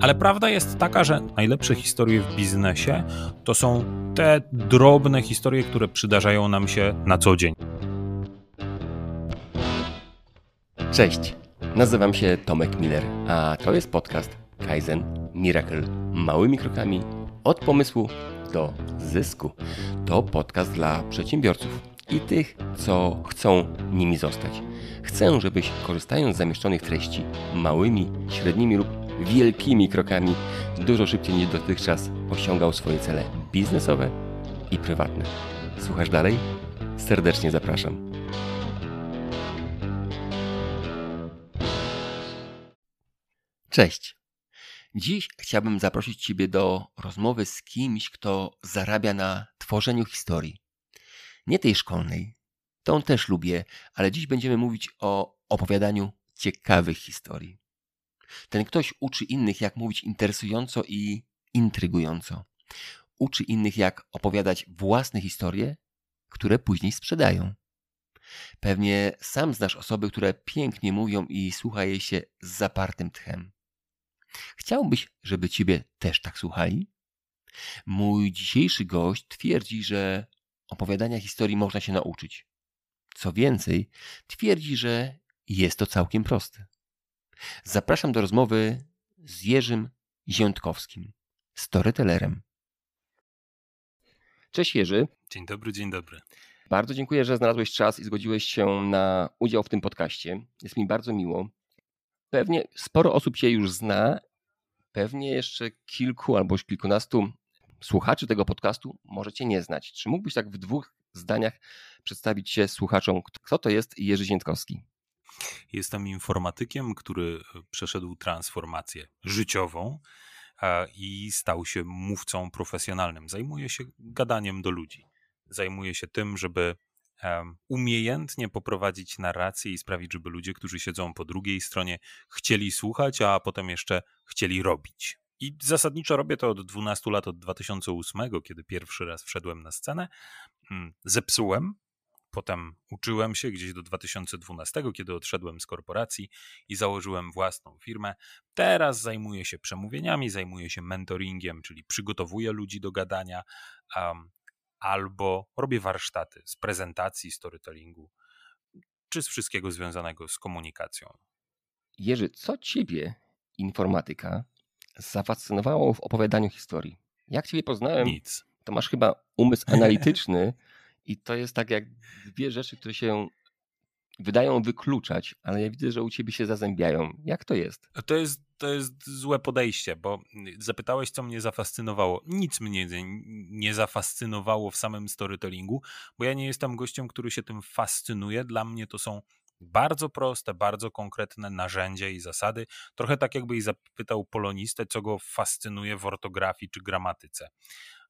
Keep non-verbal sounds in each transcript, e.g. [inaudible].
Ale prawda jest taka, że najlepsze historie w biznesie to są te drobne historie, które przydarzają nam się na co dzień. Cześć, nazywam się Tomek Miller, a to jest podcast Kaizen Miracle. Małymi krokami od pomysłu do zysku. To podcast dla przedsiębiorców i tych, co chcą nimi zostać. Chcę, żebyś korzystając z zamieszczonych treści małymi, średnimi lub wielkimi krokami dużo szybciej niż dotychczas osiągał swoje cele biznesowe i prywatne. Słuchasz dalej? Serdecznie zapraszam. Cześć. Dziś chciałbym zaprosić Ciebie do rozmowy z kimś, kto zarabia na tworzeniu historii. Nie tej szkolnej, tą też lubię, ale dziś będziemy mówić o opowiadaniu ciekawych historii. Ten ktoś uczy innych, jak mówić interesująco i intrygująco. Uczy innych, jak opowiadać własne historie, które później sprzedają. Pewnie sam znasz osoby, które pięknie mówią i słucha jej się z zapartym tchem. Chciałbyś, żeby ciebie też tak słuchali? Mój dzisiejszy gość twierdzi, że opowiadania historii można się nauczyć. Co więcej, twierdzi, że jest to całkiem proste. Zapraszam do rozmowy z Jerzym Ziątkowskim, storytellerem. Cześć Jerzy. Dzień dobry, dzień dobry. Bardzo dziękuję, że znalazłeś czas i zgodziłeś się na udział w tym podcaście. Jest mi bardzo miło. Pewnie sporo osób Cię już zna, pewnie jeszcze kilku albo już kilkunastu słuchaczy tego podcastu możecie nie znać. Czy mógłbyś tak w dwóch zdaniach przedstawić się słuchaczom, kto to jest Jerzy Ziętkowski? Jestem informatykiem, który przeszedł transformację życiową i stał się mówcą profesjonalnym. Zajmuje się gadaniem do ludzi. Zajmuje się tym, żeby umiejętnie poprowadzić narrację i sprawić, żeby ludzie, którzy siedzą po drugiej stronie, chcieli słuchać, a potem jeszcze chcieli robić. I zasadniczo robię to od 12 lat, od 2008, kiedy pierwszy raz wszedłem na scenę. Mm, zepsułem, potem uczyłem się gdzieś do 2012, kiedy odszedłem z korporacji i założyłem własną firmę. Teraz zajmuję się przemówieniami, zajmuję się mentoringiem, czyli przygotowuję ludzi do gadania, um, albo robię warsztaty z prezentacji, storytellingu, czy z wszystkiego związanego z komunikacją. Jerzy, co ciebie informatyka zafascynowało w opowiadaniu historii? Jak ciebie poznałem, Nic. to masz chyba umysł analityczny [laughs] i to jest tak jak dwie rzeczy, które się wydają wykluczać, ale ja widzę, że u ciebie się zazębiają. Jak to jest? To jest, to jest złe podejście, bo zapytałeś, co mnie zafascynowało. Nic mnie nie zafascynowało w samym storytellingu, bo ja nie jestem gościem, który się tym fascynuje. Dla mnie to są bardzo proste, bardzo konkretne narzędzia i zasady. Trochę tak, jakbyś zapytał polonistę, co go fascynuje w ortografii czy gramatyce.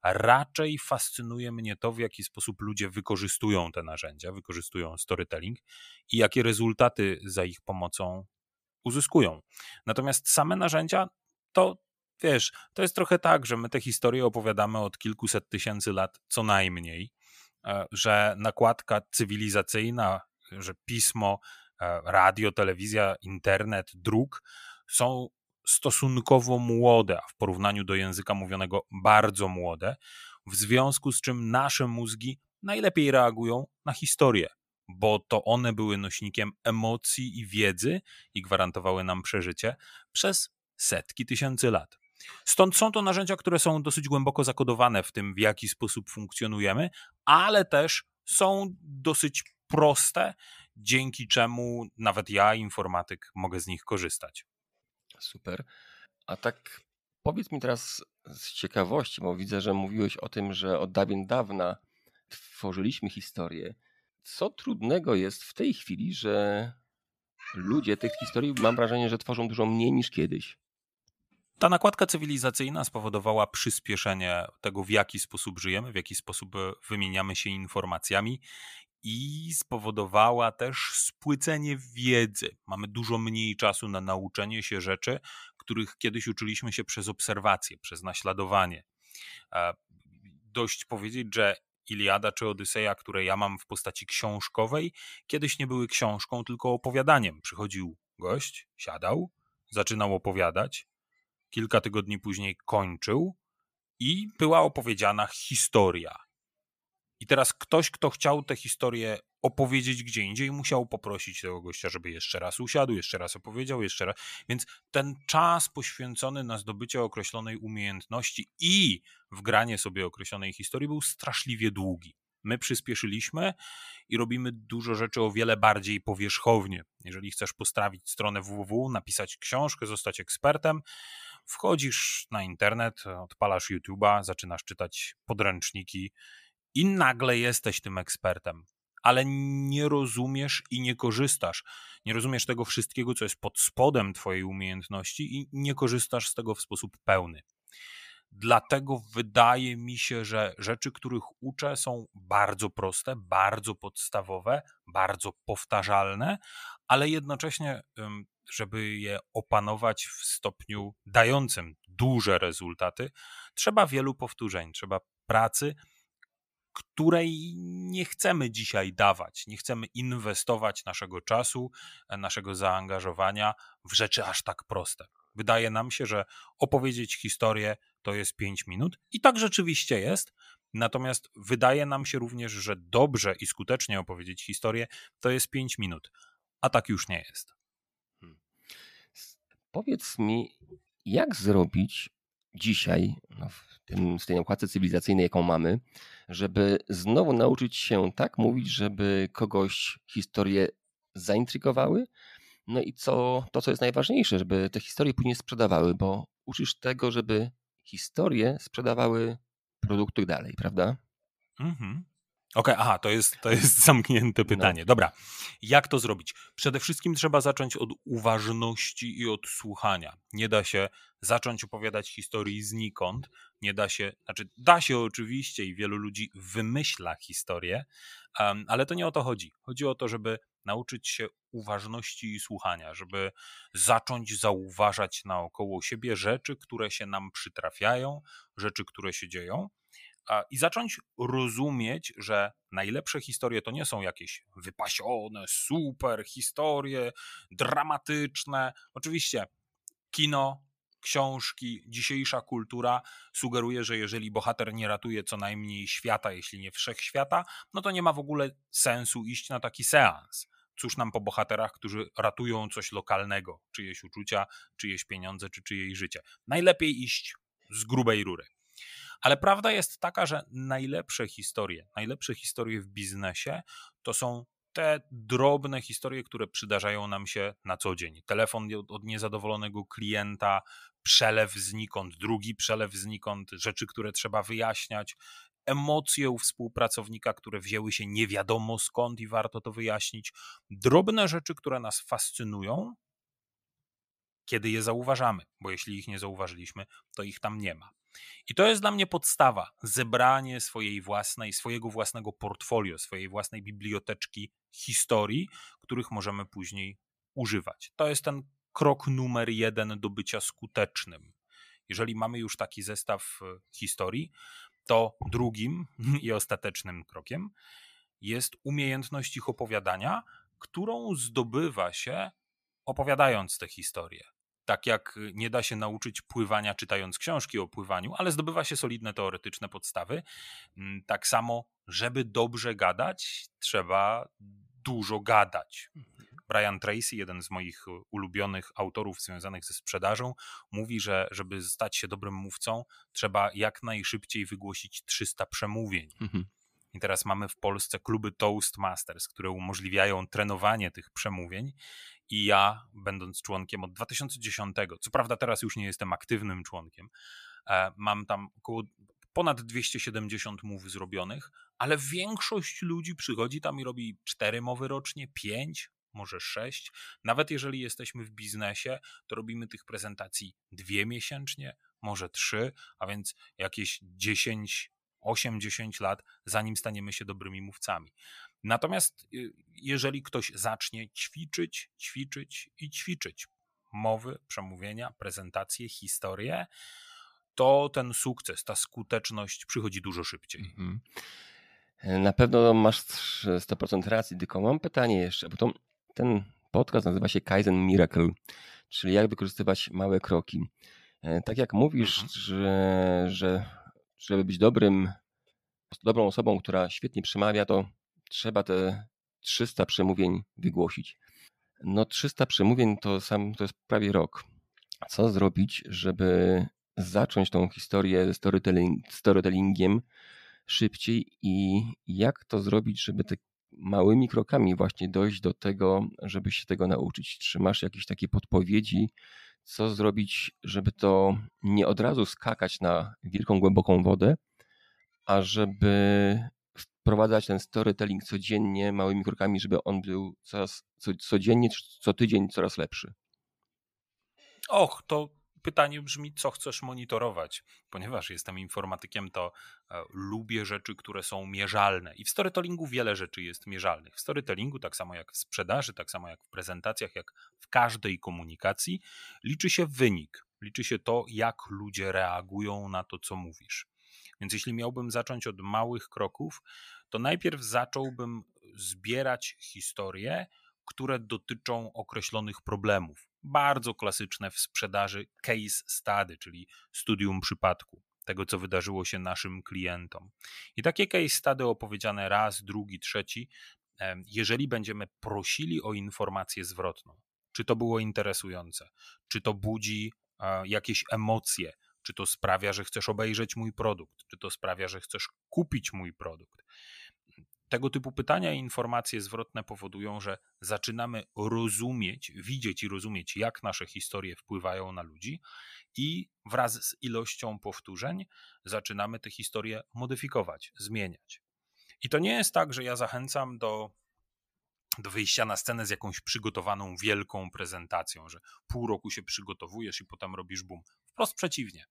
Raczej fascynuje mnie to, w jaki sposób ludzie wykorzystują te narzędzia, wykorzystują storytelling i jakie rezultaty za ich pomocą uzyskują. Natomiast same narzędzia to wiesz, to jest trochę tak, że my te historie opowiadamy od kilkuset tysięcy lat co najmniej, e, że nakładka cywilizacyjna, że pismo, e, radio, telewizja, internet, druk są stosunkowo młode, a w porównaniu do języka mówionego bardzo młode, w związku z czym nasze mózgi najlepiej reagują na historię, bo to one były nośnikiem emocji i wiedzy i gwarantowały nam przeżycie przez setki tysięcy lat. Stąd są to narzędzia, które są dosyć głęboko zakodowane w tym, w jaki sposób funkcjonujemy, ale też są dosyć proste, dzięki czemu nawet ja, informatyk, mogę z nich korzystać. Super. A tak powiedz mi teraz z ciekawości, bo widzę, że mówiłeś o tym, że od dawien dawna tworzyliśmy historię. Co trudnego jest w tej chwili, że ludzie tych historii, mam wrażenie, że tworzą dużo mniej niż kiedyś. Ta nakładka cywilizacyjna spowodowała przyspieszenie tego, w jaki sposób żyjemy, w jaki sposób e, wymieniamy się informacjami i spowodowała też spłycenie wiedzy. Mamy dużo mniej czasu na nauczenie się rzeczy, których kiedyś uczyliśmy się przez obserwację, przez naśladowanie. Dość powiedzieć, że Iliada czy Odyseja, które ja mam w postaci książkowej, kiedyś nie były książką, tylko opowiadaniem. Przychodził gość, siadał, zaczynał opowiadać. kilka tygodni później kończył i była opowiedziana historia. I teraz ktoś, kto chciał tę historię opowiedzieć gdzie indziej, musiał poprosić tego gościa, żeby jeszcze raz usiadł, jeszcze raz opowiedział, jeszcze raz. Więc ten czas poświęcony na zdobycie określonej umiejętności i wgranie sobie określonej historii był straszliwie długi. My przyspieszyliśmy i robimy dużo rzeczy o wiele bardziej powierzchownie. Jeżeli chcesz postawić stronę www, napisać książkę, zostać ekspertem, wchodzisz na internet, odpalasz YouTube'a, zaczynasz czytać podręczniki i nagle jesteś tym ekspertem. Ale nie rozumiesz i nie korzystasz. Nie rozumiesz tego wszystkiego, co jest pod spodem Twojej umiejętności, i nie korzystasz z tego w sposób pełny. Dlatego wydaje mi się, że rzeczy, których uczę, są bardzo proste, bardzo podstawowe, bardzo powtarzalne, ale jednocześnie, żeby je opanować w stopniu dającym duże rezultaty, trzeba wielu powtórzeń, trzeba pracy, której nie chcemy dzisiaj dawać. Nie chcemy inwestować naszego czasu, naszego zaangażowania w rzeczy aż tak proste. Wydaje nam się, że opowiedzieć historię to jest 5 minut i tak rzeczywiście jest. Natomiast wydaje nam się również, że dobrze i skutecznie opowiedzieć historię to jest 5 minut, a tak już nie jest. Hmm. Powiedz mi, jak zrobić dzisiaj, no w, tym, w tej okładce cywilizacyjnej, jaką mamy, żeby znowu nauczyć się tak mówić, żeby kogoś historie zaintrygowały, no i co, to, co jest najważniejsze, żeby te historie później sprzedawały, bo uczysz tego, żeby historie sprzedawały produkty dalej, prawda? Mhm. Okej, okay, aha, to jest, to jest [laughs] zamknięte pytanie. No. Dobra, jak to zrobić? Przede wszystkim trzeba zacząć od uważności i od słuchania. Nie da się zacząć opowiadać historii znikąd, nie da się, znaczy da się oczywiście i wielu ludzi wymyśla historię, um, ale to nie o to chodzi. Chodzi o to, żeby nauczyć się uważności i słuchania, żeby zacząć zauważać naokoło siebie rzeczy, które się nam przytrafiają, rzeczy, które się dzieją i zacząć rozumieć, że najlepsze historie to nie są jakieś wypasione, super historie, dramatyczne. Oczywiście kino, książki, dzisiejsza kultura sugeruje, że jeżeli bohater nie ratuje co najmniej świata, jeśli nie wszechświata, no to nie ma w ogóle sensu iść na taki seans. Cóż nam po bohaterach, którzy ratują coś lokalnego, czyjeś uczucia, czyjeś pieniądze czy czyjeś życie. Najlepiej iść z grubej rury. Ale prawda jest taka, że najlepsze historie, najlepsze historie w biznesie to są te drobne historie, które przydarzają nam się na co dzień. Telefon od niezadowolonego klienta, przelew znikąd, drugi przelew znikąd, rzeczy, które trzeba wyjaśniać, emocje u współpracownika, które wzięły się nie wiadomo skąd i warto to wyjaśnić. Drobne rzeczy, które nas fascynują, kiedy je zauważamy, bo jeśli ich nie zauważyliśmy, to ich tam nie ma. I to jest dla mnie podstawa zebranie swojej własnej, swojego własnego portfolio, swojej własnej biblioteczki historii, których możemy później używać. To jest ten krok numer jeden do bycia skutecznym. Jeżeli mamy już taki zestaw e, historii, to drugim [laughs] i ostatecznym krokiem jest umiejętność ich opowiadania, którą zdobywa się opowiadając te historie. Tak jak nie da się nauczyć pływania czytając książki o pływaniu, ale zdobywa się solidne teoretyczne podstawy, mm, tak samo, żeby dobrze gadać, trzeba dużo gadać. Mhm. Brian Tracy, jeden z moich ulubionych autorów związanych ze sprzedażą, mówi, że żeby stać się dobrym mówcą, trzeba jak najszybciej wygłosić 300 przemówień. Mhm. I teraz mamy w Polsce kluby Toastmasters, które umożliwiają trenowanie tych przemówień. I ja, będąc członkiem od 2010, co prawda teraz już nie jestem aktywnym członkiem, e, mam tam około ponad 270 mów zrobionych, ale większość ludzi przychodzi tam i robi 4 mowy rocznie, 5, może 6. Nawet jeżeli jesteśmy w biznesie, to robimy tych prezentacji dwie miesięcznie, może 3, a więc jakieś 10 8-10 lat, zanim staniemy się dobrymi mówcami. Natomiast y, jeżeli ktoś zacznie ćwiczyć, ćwiczyć i ćwiczyć mowy, przemówienia, prezentacje, historie, to ten sukces, ta skuteczność przychodzi dużo szybciej. Mhm. Na pewno masz 100% racji, tylko mam pytanie jeszcze, bo to, ten podcast nazywa się Kaizen Miracle, czyli jak wykorzystywać małe kroki. E, tak jak mówisz, mhm. że, że żeby być dobrym, dobrą osobą, która świetnie przemawia, to trzeba te 300 przemówień wygłosić. No 300 przemówień to sam to jest prawie rok. Co zrobić, żeby zacząć tą historię storytelling, storytellingiem szybciej i jak to zrobić, żeby te małymi krokami właśnie dojść do tego, żeby się tego nauczyć? Czy masz jakieś takie podpowiedzi, co zrobić, żeby to nie od razu skakać na wielką, głęboką wodę, a żeby wprowadzać ten storytelling codziennie, małymi krokami, żeby on był coraz, co, codziennie, co tydzień coraz lepszy? Och, to pytanie brzmi, co chcesz monitorować? Ponieważ jestem informatykiem, to e, lubię rzeczy, które są mierzalne. I w storytellingu wiele rzeczy jest mierzalnych. W storytellingu, tak samo jak w sprzedaży, tak samo jak w prezentacjach, jak w każdej komunikacji, liczy się wynik. Liczy się to, jak ludzie reagują na to, co mówisz. Więc jeśli miałbym zacząć od małych kroków, to najpierw zacząłbym zbierać historie, które dotyczą określonych problemów. Bardzo klasyczne w sprzedaży case study, czyli studium przypadku tego, co wydarzyło się naszym klientom. I takie case study opowiedziane raz, drugi, trzeci, jeżeli będziemy prosili o informację zwrotną, czy to było interesujące, czy to budzi jakieś emocje, czy to sprawia, że chcesz obejrzeć mój produkt, czy to sprawia, że chcesz kupić mój produkt. Tego typu pytania i informacje zwrotne powodują, że zaczynamy rozumieć, widzieć i rozumieć, jak nasze historie wpływają na ludzi, i wraz z ilością powtórzeń zaczynamy te historie modyfikować, zmieniać. I to nie jest tak, że ja zachęcam do do wyjścia na scenę z jakąś przygotowaną wielką prezentacją, że pół roku się przygotowujesz i potem robisz boom. Wprost przeciwnie.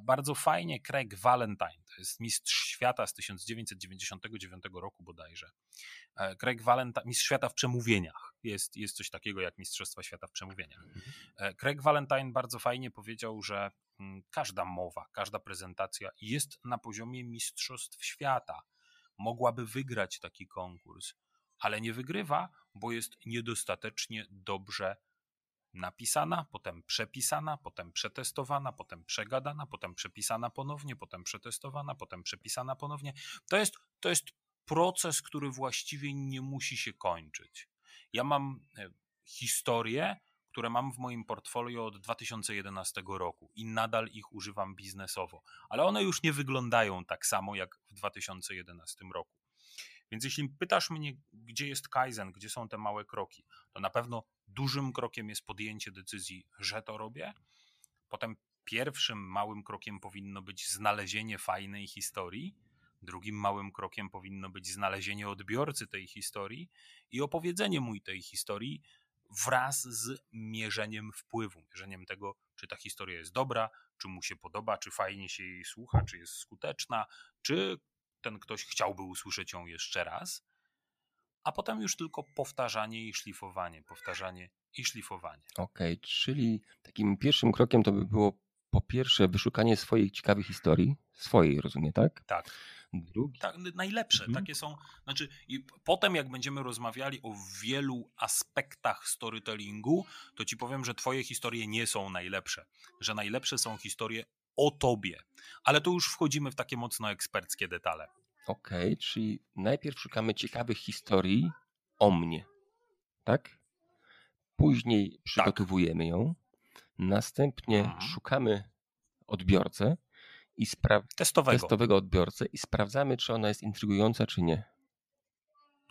Bardzo fajnie Craig Valentine, to jest mistrz świata z 1999 roku bodajże. E, Craig Valentine, mistrz świata w przemówieniach. Jest, jest coś takiego jak Mistrzostwa Świata w przemówieniach. Mhm. E, Craig Valentine bardzo fajnie powiedział, że mm, każda mowa, każda prezentacja jest na poziomie Mistrzostw Świata. Mogłaby wygrać taki konkurs ale nie wygrywa, bo jest niedostatecznie dobrze napisana, potem przepisana, potem przetestowana, potem przegadana, potem przepisana ponownie, potem przetestowana, potem przepisana ponownie. To jest, to jest proces, który właściwie nie musi się kończyć. Ja mam e, historie, które mam w moim portfolio od 2011 roku i nadal ich używam biznesowo, ale one już nie wyglądają tak samo jak w 2011 roku. Więc jeśli pytasz mnie, gdzie jest Kaizen, gdzie są te małe kroki, to na pewno dużym krokiem jest podjęcie decyzji, że to robię. Potem pierwszym małym krokiem powinno być znalezienie fajnej historii. Drugim małym krokiem powinno być znalezienie odbiorcy tej historii i opowiedzenie mu tej historii wraz z mierzeniem wpływu, mierzeniem tego, czy ta historia jest dobra, czy mu się podoba, czy fajnie się jej słucha, czy jest skuteczna, czy ten ktoś chciałby usłyszeć ją jeszcze raz, a potem już tylko powtarzanie i szlifowanie, powtarzanie i szlifowanie. Okej, okay, czyli takim pierwszym krokiem to by było po pierwsze wyszukanie swojej ciekawej historii, swojej, rozumiem, tak? Tak. Drugi. Tak, najlepsze. Mhm. Takie są. Znaczy, i potem, jak będziemy rozmawiali o wielu aspektach storytellingu, to ci powiem, że Twoje historie nie są najlepsze. Że najlepsze są historie o tobie. Ale tu już wchodzimy w takie mocno eksperckie detale. Okej, okay, czyli najpierw szukamy ciekawych historii o mnie, tak? Później tak. przygotowujemy tak. ją, następnie mhm. szukamy odbiorcę i spra- testowego. testowego odbiorcę i sprawdzamy, czy ona jest intrygująca, czy nie.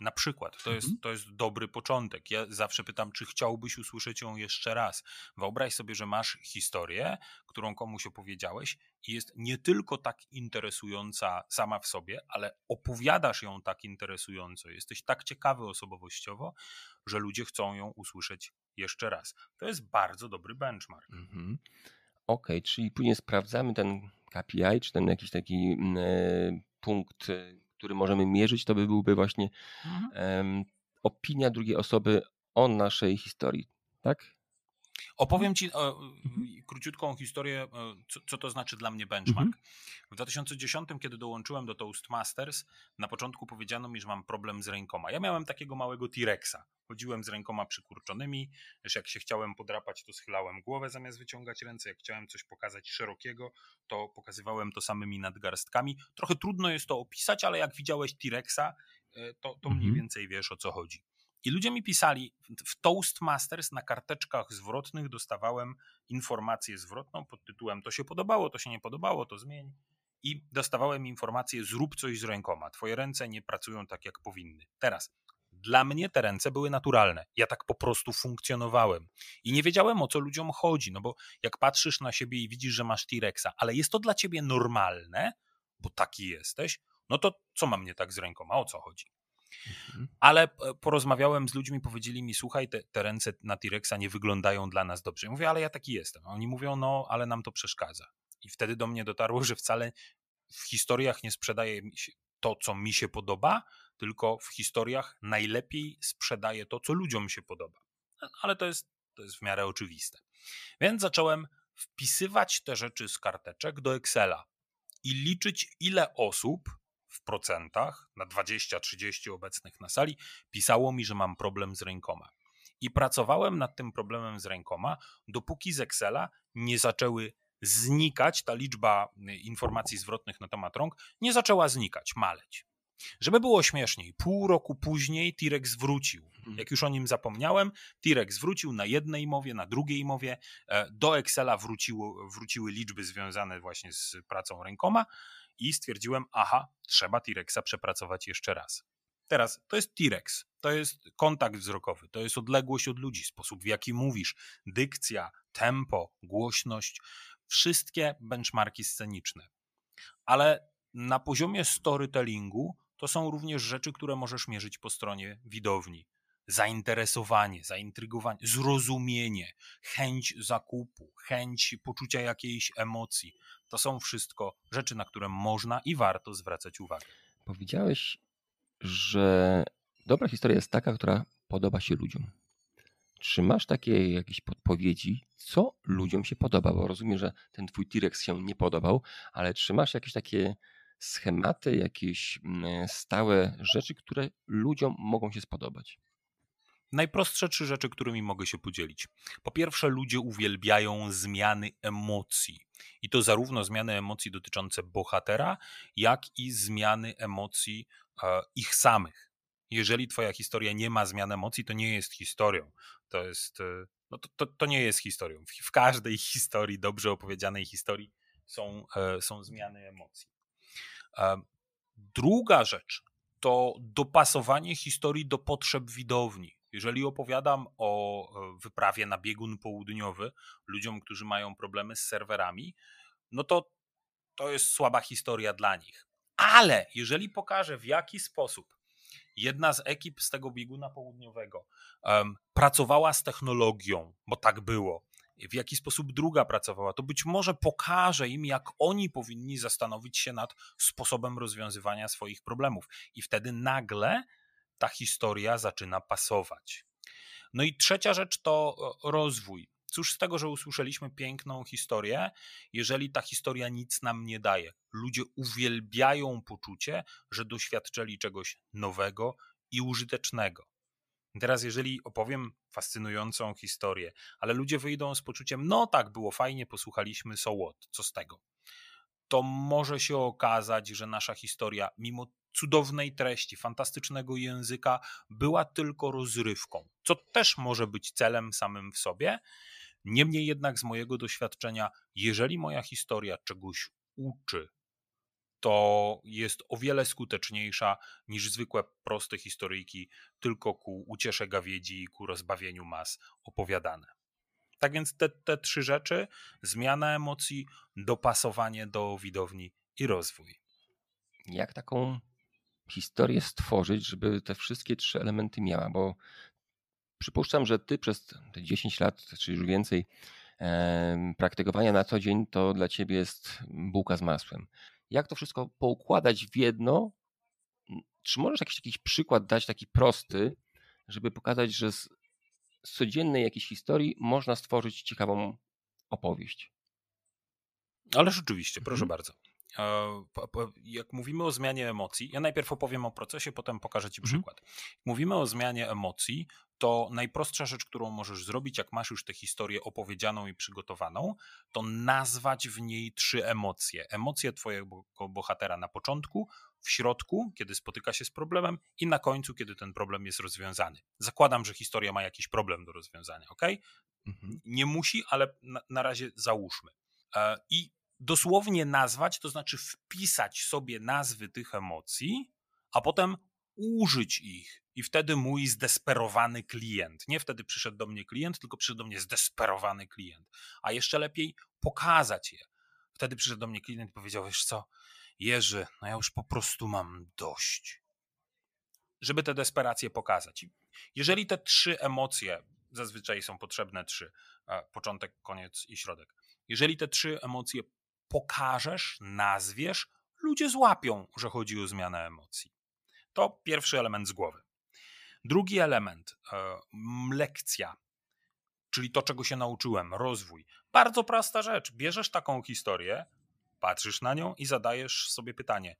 Na przykład, to jest, mhm. to jest dobry początek. Ja zawsze pytam, czy chciałbyś usłyszeć ją jeszcze raz. Wyobraź sobie, że masz historię, którą komuś opowiedziałeś i jest nie tylko tak interesująca sama w sobie, ale opowiadasz ją tak interesująco. Jesteś tak ciekawy osobowościowo, że ludzie chcą ją usłyszeć jeszcze raz. To jest bardzo dobry benchmark. Mhm. Okej, okay, czyli później sprawdzamy ten KPI, czy ten jakiś taki punkt e, który możemy mierzyć, to by byłby właśnie mhm. um, opinia drugiej osoby o naszej historii, tak? Opowiem Ci o, mhm. króciutką historię, co, co, to znaczy dla mnie benchmark. Mhm. W 2010, kiedy dołączyłem do Toastmasters, na początku powiedziano mi, że mam problem z rękoma. Ja miałem takiego małego T-Rexa. Chodziłem z rękoma przykurczonymi, wiesz, jak się chciałem podrapać, to schylałem głowę zamiast wyciągać ręce, jak chciałem coś pokazać szerokiego, to pokazywałem to samymi nadgarstkami. Trochę trudno jest to opisać, ale jak widziałeś T-Rexa, e, to, to mniej mhm. więcej wiesz o co chodzi. I ludzie mi pisali, w Toastmasters na karteczkach zwrotnych dostawałem informację zwrotną pod tytułem to się podobało, to się nie podobało, to zmień. I dostawałem informację zrób coś z rękoma, twoje ręce nie pracują tak jak powinny. Teraz, dla mnie te ręce były naturalne. Ja tak po prostu funkcjonowałem. I nie wiedziałem o co ludziom chodzi, no bo jak patrzysz na siebie i widzisz, że masz T-Rexa, ale jest to dla ciebie normalne, bo taki jesteś, no to co mam nie tak z rękoma, o co chodzi? Mhm. Ale porozmawiałem z ludźmi, powiedzieli mi, słuchaj, te, te ręce na T-Rexa nie wyglądają dla nas dobrze. Ja mówię, ale ja taki jestem. A oni mówią, no, ale nam to przeszkadza. I wtedy do mnie dotarło, że wcale w historiach nie sprzedaje to, co mi się podoba, tylko w historiach najlepiej sprzedaje to, co ludziom się podoba. Ale to jest, to jest w miarę oczywiste. Więc zacząłem wpisywać te rzeczy z karteczek do Excela i liczyć, ile osób w procentach, na 20-30 obecnych na sali, pisało mi, że mam problem z rękoma. I pracowałem nad tym problemem z rękoma, dopóki z Excela nie zaczęły znikać, ta liczba y, informacji zwrotnych na temat rąk nie zaczęła znikać, maleć. Żeby było śmieszniej, pół roku później T-Rex wrócił. Mhm. Jak już o nim zapomniałem, T-Rex wrócił na jednej mowie, na drugiej mowie. E, do Excela wróciło, wróciły liczby związane właśnie z pracą rękoma i stwierdziłem, aha, trzeba T-Rexa przepracować jeszcze raz. Teraz to jest T-Rex, to jest kontakt wzrokowy, to jest odległość od ludzi, sposób w jaki mówisz, dykcja, tempo, głośność, wszystkie benchmarki sceniczne. Ale na poziomie storytellingu to są również rzeczy, które możesz mierzyć po stronie widowni. Zainteresowanie, zaintrygowanie, zrozumienie, chęć zakupu, chęć poczucia jakiejś emocji. To są wszystko rzeczy, na które można i warto zwracać uwagę. Powiedziałeś, że dobra historia jest taka, która podoba się ludziom. Czy masz takie jakieś podpowiedzi, co ludziom się podoba? Bo rozumiem, że ten twój T-Rex się nie podobał, ale czy masz jakieś takie schematy, jakieś mm, stałe rzeczy, które ludziom mogą się spodobać? Najprostsze trzy rzeczy, którymi mogę się podzielić. Po pierwsze, ludzie uwielbiają zmiany emocji. I to zarówno zmiany emocji dotyczące bohatera, jak i zmiany emocji e, ich samych. Jeżeli twoja historia nie ma zmian emocji, to nie jest historią. To jest. E, no to, to, to nie jest historią. W, w, każdej [laughs] historii, dobrze opowiedzianej historii, są, e, są zmiany emocji. E, druga rzecz to dopasowanie historii do potrzeb widowni. Jeżeli opowiadam o e, wyprawie na biegun południowy ludziom, którzy mają problemy z serwerami, no to to jest słaba historia dla nich. Ale jeżeli pokażę, w jaki sposób jedna z ekip z tego bieguna południowego um, pracowała z technologią, bo tak było, w jaki sposób druga pracowała, to być może pokaże im, jak oni powinni zastanowić się nad sposobem rozwiązywania swoich problemów. I wtedy nagle ta historia zaczyna pasować. No i trzecia rzecz to rozwój. Cóż z tego, że usłyszeliśmy piękną historię, jeżeli ta historia nic nam nie daje? Ludzie uwielbiają poczucie, że doświadczyli czegoś nowego i użytecznego. Teraz, jeżeli opowiem fascynującą historię, ale ludzie wyjdą z poczuciem, no tak, było fajnie, posłuchaliśmy, so what, co z tego? To może się okazać, że nasza historia, mimo cudownej treści, fantastycznego języka, była tylko rozrywką, co też może być celem samym w sobie. Niemniej jednak, z mojego doświadczenia, jeżeli moja historia czegoś uczy, to jest o wiele skuteczniejsza niż zwykłe proste historyjki, tylko ku uciesze gawiedzi i ku rozbawieniu mas opowiadane. Tak więc te, te trzy rzeczy: zmiana emocji, dopasowanie do widowni i rozwój. Jak taką historię stworzyć, żeby te wszystkie trzy elementy miała? Bo przypuszczam, że ty przez te 10 lat, czy już więcej, praktykowania na co dzień, to dla ciebie jest bułka z masłem jak to wszystko poukładać w jedno. Czy możesz jakiś, jakiś przykład dać taki prosty, żeby pokazać, że z codziennej jakiejś historii można stworzyć ciekawą opowieść. Ale rzeczywiście, proszę mhm. bardzo. E, jak mówimy o zmianie emocji, ja najpierw opowiem o procesie, potem pokażę Ci mhm. przykład. Mówimy o zmianie emocji, to najprostsza rzecz, którą możesz zrobić, jak masz już tę historię opowiedzianą i przygotowaną, to nazwać w niej trzy emocje. Emocje Twojego bohatera na początku, w środku, kiedy spotyka się z problemem, i na końcu, kiedy ten problem jest rozwiązany. Zakładam, że historia ma jakiś problem do rozwiązania, ok? Mhm. Nie musi, ale na, na razie załóżmy. E, I dosłownie nazwać, to znaczy wpisać sobie nazwy tych emocji, a potem użyć ich. I wtedy mój zdesperowany klient, nie wtedy przyszedł do mnie klient, tylko przyszedł do mnie zdesperowany klient. A jeszcze lepiej pokazać je. Wtedy przyszedł do mnie klient i powiedział: Wiesz co, Jerzy, no ja już po prostu mam dość. Żeby tę desperację pokazać. Jeżeli te trzy emocje, zazwyczaj są potrzebne trzy, początek, koniec i środek. Jeżeli te trzy emocje pokażesz, nazwiesz, ludzie złapią, że chodzi o zmianę emocji. To pierwszy element z głowy. Drugi element, e, lekcja, czyli to, czego się nauczyłem, rozwój. Bardzo prosta rzecz. Bierzesz taką historię, patrzysz na nią i zadajesz sobie pytanie: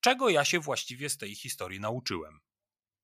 czego ja się właściwie z tej historii nauczyłem?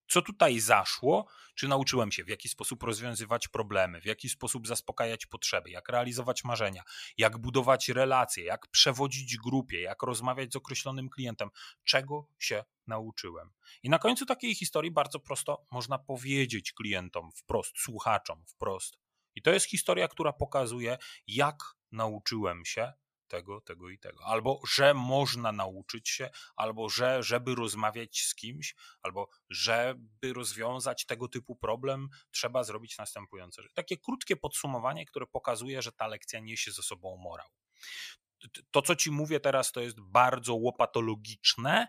Co tutaj zaszło, czy nauczyłem się, w jaki sposób rozwiązywać problemy, w jaki sposób zaspokajać potrzeby, jak realizować marzenia, jak budować relacje, jak przewodzić grupie, jak rozmawiać z określonym klientem, czego się nauczyłem. I na końcu takiej historii bardzo prosto można powiedzieć klientom wprost, słuchaczom wprost. I to jest historia, która pokazuje, jak nauczyłem się tego, tego i tego. Albo że można nauczyć się, albo że, żeby rozmawiać z kimś, albo żeby rozwiązać tego typu problem, trzeba zrobić następujące rzeczy. Takie krótkie podsumowanie, które pokazuje, że ta lekcja niesie ze sobą morał. To, co ci mówię teraz, to jest bardzo łopatologiczne,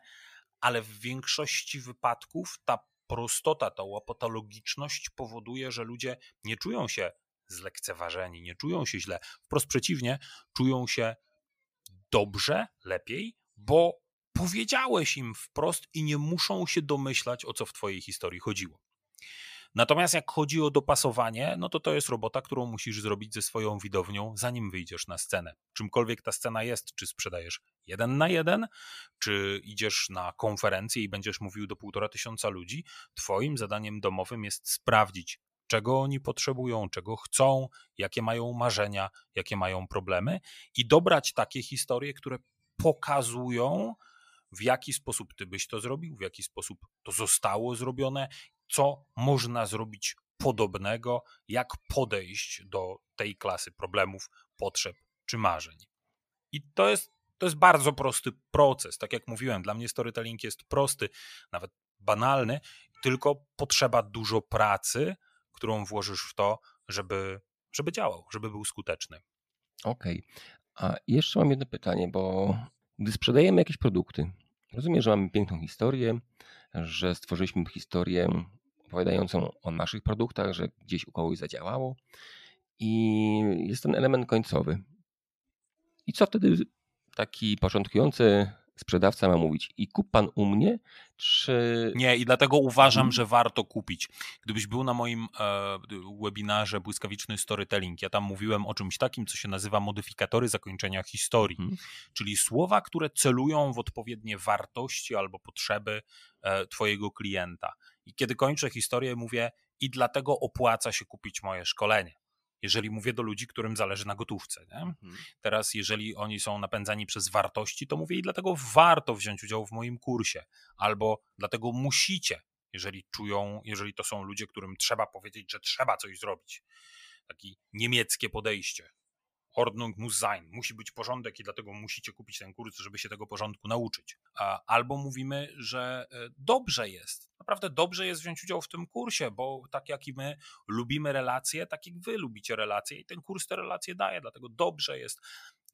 ale w większości wypadków ta prostota, ta łopatologiczność powoduje, że ludzie nie czują się zlekceważeni, nie czują się źle. Wprost przeciwnie, czują się dobrze, lepiej, bo powiedziałeś im wprost i nie muszą się domyślać, o co w Twojej historii chodziło. Natomiast jak chodzi o dopasowanie, no to to jest robota, którą musisz zrobić ze swoją widownią, zanim wyjdziesz na scenę. Czymkolwiek ta scena jest, czy sprzedajesz jeden na jeden, czy idziesz na konferencję i będziesz mówił do półtora tysiąca ludzi, Twoim zadaniem domowym jest sprawdzić, czego oni potrzebują, czego chcą, jakie mają marzenia, jakie mają problemy i dobrać takie historie, które pokazują, w jaki sposób ty byś to zrobił, w jaki sposób to zostało zrobione, co można zrobić podobnego, jak podejść do tej klasy problemów, potrzeb czy marzeń. I to jest, to jest bardzo prosty proces. Tak jak mówiłem, dla mnie storytelling jest prosty, nawet banalny, tylko potrzeba dużo pracy, którą włożysz w to, żeby, żeby działał, żeby był skuteczny. Okej. Okay. A jeszcze mam jedno pytanie, bo gdy sprzedajemy jakieś produkty, rozumiem, że mamy piękną historię, że stworzyliśmy historię opowiadającą o naszych produktach, że gdzieś u kogoś zadziałało i jest ten element końcowy. I co wtedy taki początkujący sprzedawca ma mówić i kup pan u mnie, czy... Nie, i dlatego uważam, hmm. że warto kupić. Gdybyś był na moim e, webinarze Błyskawiczny Storytelling, ja tam mówiłem o czymś takim, co się nazywa modyfikatory zakończenia historii, hmm. czyli słowa, które celują w odpowiednie wartości albo potrzeby e, twojego klienta. I kiedy kończę historię, mówię i dlatego opłaca się kupić moje szkolenie jeżeli mówię do ludzi, którym zależy na gotówce. Mhm. Teraz, jeżeli oni są napędzani przez wartości, to mówię i dlatego warto wziąć udział w moim kursie, albo dlatego musicie, jeżeli czują, jeżeli to są ludzie, którym trzeba powiedzieć, że trzeba coś zrobić. Takie niemieckie podejście. Ordnung muss sein. Musi być porządek i dlatego musicie kupić ten kurs, żeby się tego porządku nauczyć. Albo mówimy, że e, dobrze jest, naprawdę dobrze jest wziąć udział w tym kursie, bo tak jak i my lubimy relacje, tak jak wy lubicie relacje i ten kurs te relacje daje, dlatego dobrze jest.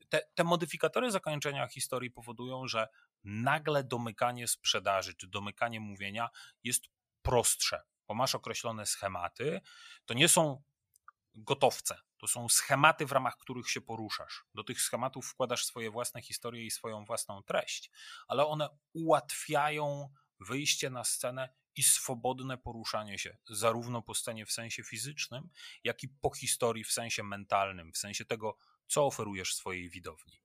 Te, te modyfikatory zakończenia historii powodują, że nagle domykanie sprzedaży czy domykanie mówienia jest prostsze, bo masz określone schematy. To nie są gotowce. To są schematy, w ramach których się poruszasz. Do tych schematów wkładasz swoje własne historie i swoją własną treść, ale one ułatwiają wyjście na scenę i swobodne poruszanie się, zarówno po scenie w sensie fizycznym, jak i po historii w sensie mentalnym, w sensie tego, co oferujesz swojej widowni.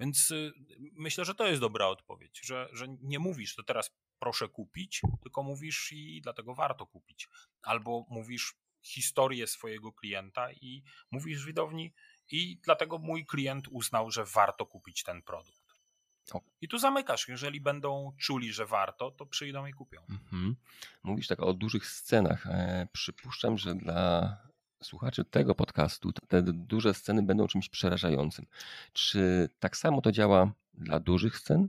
Więc y, myślę, że to jest dobra odpowiedź, że, że nie mówisz, to teraz proszę kupić, tylko mówisz i dlatego warto kupić. Albo mówisz historię swojego klienta i mówisz widowni i dlatego mój klient uznał, że warto kupić ten produkt. I tu zamykasz. Jeżeli będą czuli, że warto, to przyjdą i kupią. Mhm. Mówisz tak o dużych scenach. E, przypuszczam, że dla słuchaczy tego podcastu te duże sceny będą czymś przerażającym. Czy tak samo to działa dla dużych scen?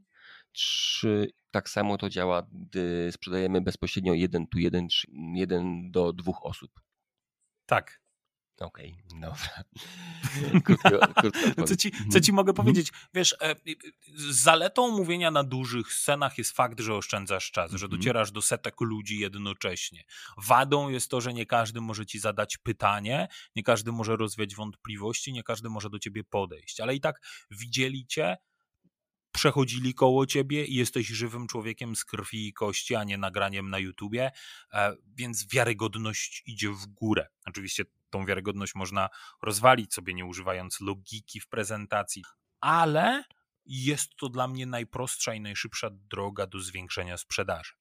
Czy tak samo to działa, gdy sprzedajemy bezpośrednio jeden tu jeden, czy jeden do dwóch osób? Tak. Okej, okay, dobra. [laughs] Krótko, co, ci, co ci mogę mhm. powiedzieć? Wiesz, e, zaletą mówienia na dużych scenach jest fakt, że oszczędzasz czas, że mhm. docierasz do setek ludzi jednocześnie. Wadą jest to, że nie każdy może ci zadać pytanie, nie każdy może rozwiać wątpliwości, nie każdy może do ciebie podejść, ale i tak widzieli cię, przechodzili koło ciebie i jesteś żywym człowiekiem z krwi i kości, a nie nagraniem na YouTubie, e, więc wiarygodność idzie w górę. Oczywiście tą wiarygodność można rozwalić sobie, nie używając logiki w prezentacji, ale jest to dla mnie najprostsza i najszybsza droga do zwiększenia sprzedaży.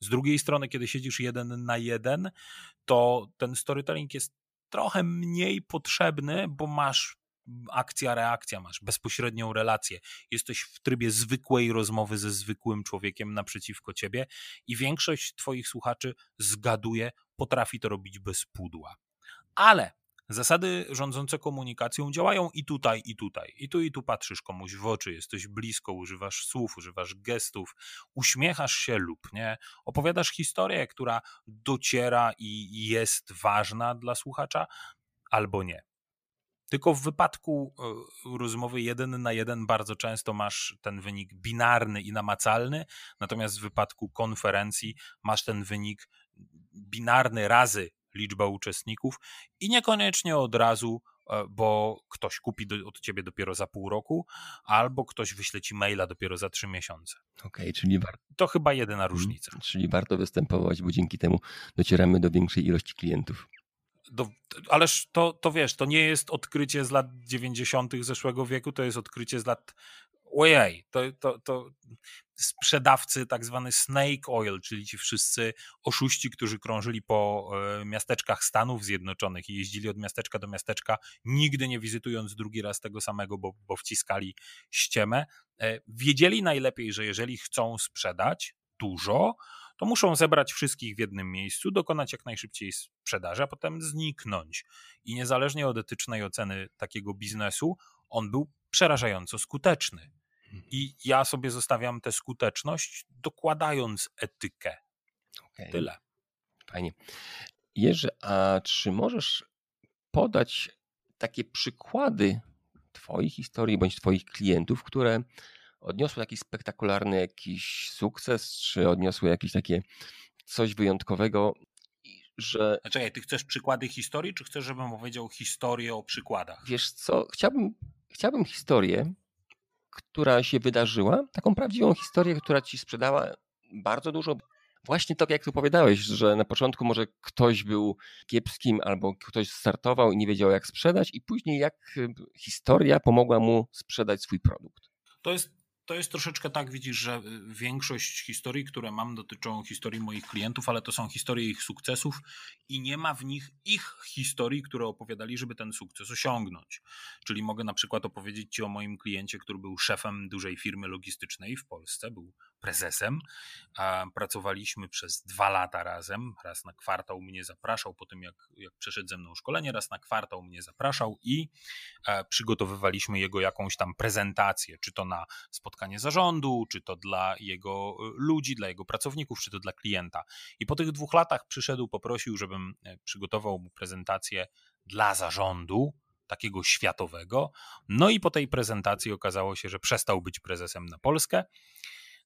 Z drugiej strony, kiedy siedzisz jeden na jeden, to ten storytelling jest trochę mniej potrzebny, bo masz akcja, reakcja, masz bezpośrednią relację. Jesteś w trybie zwykłej rozmowy ze zwykłym człowiekiem naprzeciwko ciebie i większość Twoich słuchaczy zgaduje, potrafi to robić bez pudła. Ale zasady rządzące komunikacją działają i tutaj, i tutaj. I tu, i tu patrzysz komuś w oczy, jesteś blisko, używasz słów, używasz gestów, uśmiechasz się lub nie, opowiadasz historię, która dociera i jest ważna dla słuchacza, albo nie. Tylko w wypadku e, rozmowy jeden na jeden bardzo często masz ten wynik binarny i namacalny, natomiast w wypadku konferencji masz ten wynik binarny razy liczba uczestników i niekoniecznie od razu, e, bo ktoś kupi do, od ciebie dopiero za pół roku, albo ktoś wyśle ci maila dopiero za trzy miesiące. Okej, okay, czyli warto. To chyba jedyna mhm. różnica. Czyli warto występować, bo dzięki temu docieramy do większej ilości klientów. Do, ależ to, to wiesz, to nie jest odkrycie z lat 90. zeszłego wieku, to jest odkrycie z lat ojej, to, to, to sprzedawcy tak zwany snake oil, czyli ci wszyscy oszuści, którzy krążyli po e, miasteczkach Stanów Zjednoczonych i jeździli od miasteczka do miasteczka, nigdy nie wizytując drugi raz tego samego, bo, bo wciskali ściemę, e, wiedzieli najlepiej, że jeżeli chcą sprzedać dużo, to muszą zebrać wszystkich w jednym miejscu, dokonać jak najszybciej sprzedaży, a potem zniknąć. I niezależnie od etycznej oceny takiego biznesu, on był przerażająco skuteczny. I ja sobie zostawiam tę skuteczność, dokładając etykę. Okay. Tyle. Fajnie. Jerzy, a czy możesz podać takie przykłady Twoich historii bądź Twoich klientów, które odniosły jakiś spektakularny jakiś sukces, czy odniosły jakieś takie coś wyjątkowego, że... Czekaj, ty chcesz przykłady historii, czy chcesz, żebym opowiedział historię o przykładach? Wiesz co, chciałbym, chciałbym historię, która się wydarzyła, taką prawdziwą historię, która ci sprzedała bardzo dużo. Właśnie tak jak tu opowiadałeś, że na początku może ktoś był kiepskim albo ktoś startował i nie wiedział jak sprzedać i później jak y, historia pomogła mu sprzedać swój produkt. To jest to jest troszeczkę tak, widzisz, że y, większość historii, które mam, dotyczą historii moich klientów, ale to są historie ich sukcesów i nie ma w nich ich historii, które opowiadali, żeby ten sukces osiągnąć. Czyli mogę na przykład opowiedzieć Ci o moim kliencie, który był szefem dużej firmy logistycznej w Polsce, był prezesem. Pracowaliśmy przez dwa lata razem. Raz na kwartał mnie zapraszał, po tym jak, jak przeszedł ze mną szkolenie, raz na kwartał mnie zapraszał i e, przygotowywaliśmy jego jakąś tam prezentację, czy to na spotkanie zarządu, czy to dla jego e, ludzi, dla jego pracowników, czy to dla klienta. I po tych dwóch latach przyszedł, poprosił, żebym e, przygotował mu prezentację dla zarządu, takiego światowego. No i po tej prezentacji okazało się, że przestał być prezesem na Polskę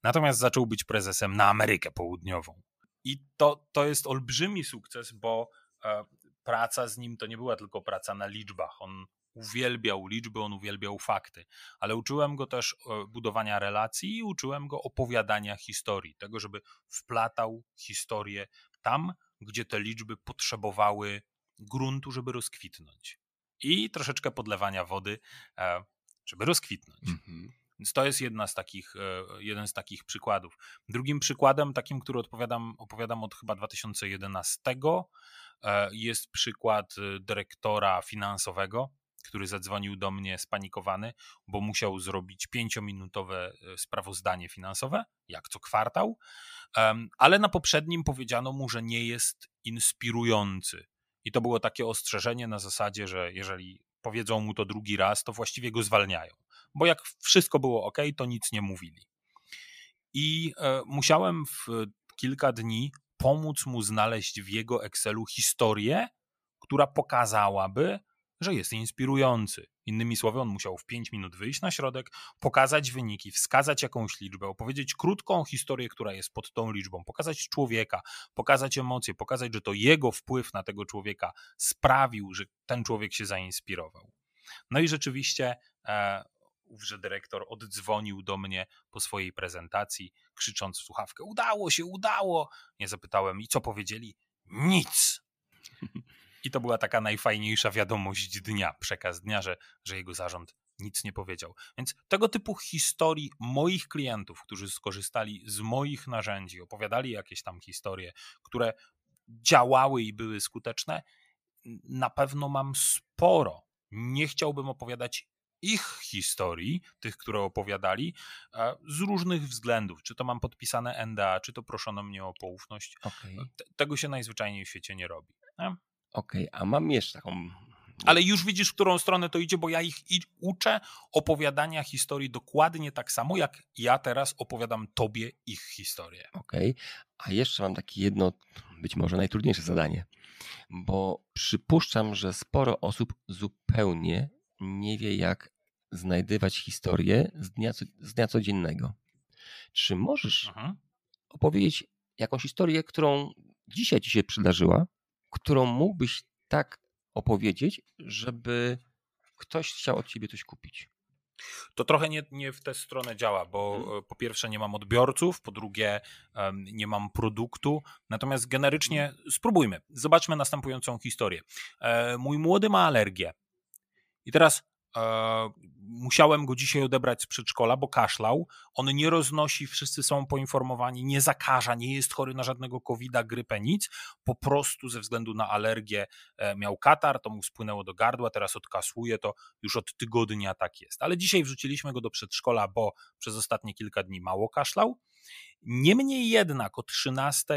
Natomiast zaczął być prezesem na Amerykę Południową. I to, to jest olbrzymi sukces, bo e, praca z nim to nie była tylko praca na liczbach. On uwielbiał liczby, on uwielbiał fakty, ale uczyłem go też e, budowania relacji i uczyłem go opowiadania historii, tego, żeby wplatał historię tam, gdzie te liczby potrzebowały gruntu, żeby rozkwitnąć. I troszeczkę podlewania wody, e, żeby rozkwitnąć. Mhm. Więc to jest jedna z takich, e, jeden z takich przykładów. Drugim przykładem, takim, który odpowiadam, opowiadam od chyba 2011, jest przykład dyrektora finansowego który zadzwonił do mnie spanikowany, bo musiał zrobić pięciominutowe e, sprawozdanie finansowe, jak co kwartał, ale na poprzednim powiedziano mu, że nie jest inspirujący. I to było takie ostrzeżenie na zasadzie, że jeżeli powiedzą mu to drugi raz, to właściwie go zwalniają. Bo jak wszystko było ok, to nic nie mówili. I e, musiałem w kilka dni pomóc mu znaleźć w jego Excelu historię, która pokazałaby, że jest inspirujący. Innymi słowy, on musiał w 5 minut wyjść na środek, pokazać wyniki, wskazać jakąś liczbę, opowiedzieć krótką historię, która jest pod tą liczbą, pokazać człowieka, pokazać emocje, pokazać, że to jego wpływ na tego człowieka sprawił, że ten człowiek się zainspirował. No i rzeczywiście e, ówże dyrektor oddzwonił do mnie po swojej prezentacji, krzycząc w słuchawkę: Udało się, udało! Nie zapytałem, i co powiedzieli? Nic. I to była taka najfajniejsza wiadomość dnia, przekaz dnia, że, że jego zarząd nic nie powiedział. Więc tego typu historii moich klientów, którzy skorzystali z moich narzędzi, opowiadali jakieś tam historie, które działały i były skuteczne, na pewno mam sporo. Nie chciałbym opowiadać ich historii, tych, które opowiadali, z różnych względów. Czy to mam podpisane NDA, czy to proszono mnie o poufność. Okay. Tego się najzwyczajniej w świecie nie robi. Okej, a mam jeszcze taką. Ale już widzisz, w którą stronę to idzie, bo ja ich uczę opowiadania historii dokładnie tak samo, jak ja teraz opowiadam tobie ich historię. Okej, a jeszcze mam takie jedno, być może najtrudniejsze zadanie, bo przypuszczam, że sporo osób zupełnie nie wie, jak znajdywać historię z dnia, z dnia codziennego. Czy możesz mhm. opowiedzieć jakąś historię, którą dzisiaj ci się przydarzyła, którą mógłbyś tak opowiedzieć, żeby ktoś chciał od ciebie coś kupić? To trochę nie, nie w tę stronę działa, bo hmm. po pierwsze nie mam odbiorców, po drugie um, nie mam produktu. Natomiast generycznie hmm. spróbujmy. Zobaczmy następującą historię. E, mój młody ma alergię. I teraz E, musiałem go dzisiaj odebrać z przedszkola, bo kaszlał. On nie roznosi, wszyscy są poinformowani, nie zakaża, nie jest chory na żadnego COVID-a, grypę, nic. Po prostu ze względu na alergię e, miał katar, to mu spłynęło do gardła, teraz odkasłuje to, już od tygodnia tak jest. Ale dzisiaj wrzuciliśmy go do przedszkola, bo przez ostatnie kilka dni mało kaszlał. Niemniej jednak o 13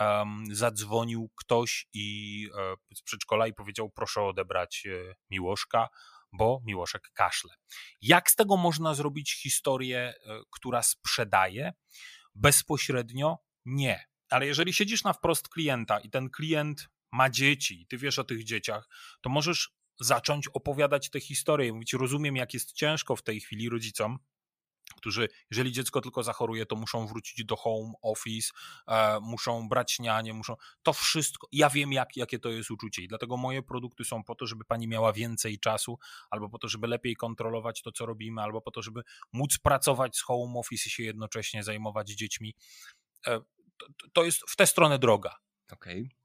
um, zadzwonił ktoś i e, z przedszkola i powiedział: Proszę odebrać Miłoszka bo Miłoszek kaszle. Jak z tego można zrobić historię, e, która sprzedaje? Bezpośrednio nie. Ale jeżeli siedzisz na wprost klienta i ten klient ma dzieci i ty wiesz o tych dzieciach, to możesz zacząć opowiadać te historie. Mówić, rozumiem, jak jest ciężko w tej chwili rodzicom, którzy, jeżeli dziecko tylko zachoruje, to muszą wrócić do home office, e, muszą brać nianie, muszą. To wszystko. Ja wiem, jak, jakie to jest uczucie, i dlatego moje produkty są po to, żeby pani miała więcej czasu, albo po to, żeby lepiej kontrolować to, co robimy, albo po to, żeby móc pracować z home office i się jednocześnie zajmować dziećmi. E, to, to jest w tę stronę droga. Okej. Okay.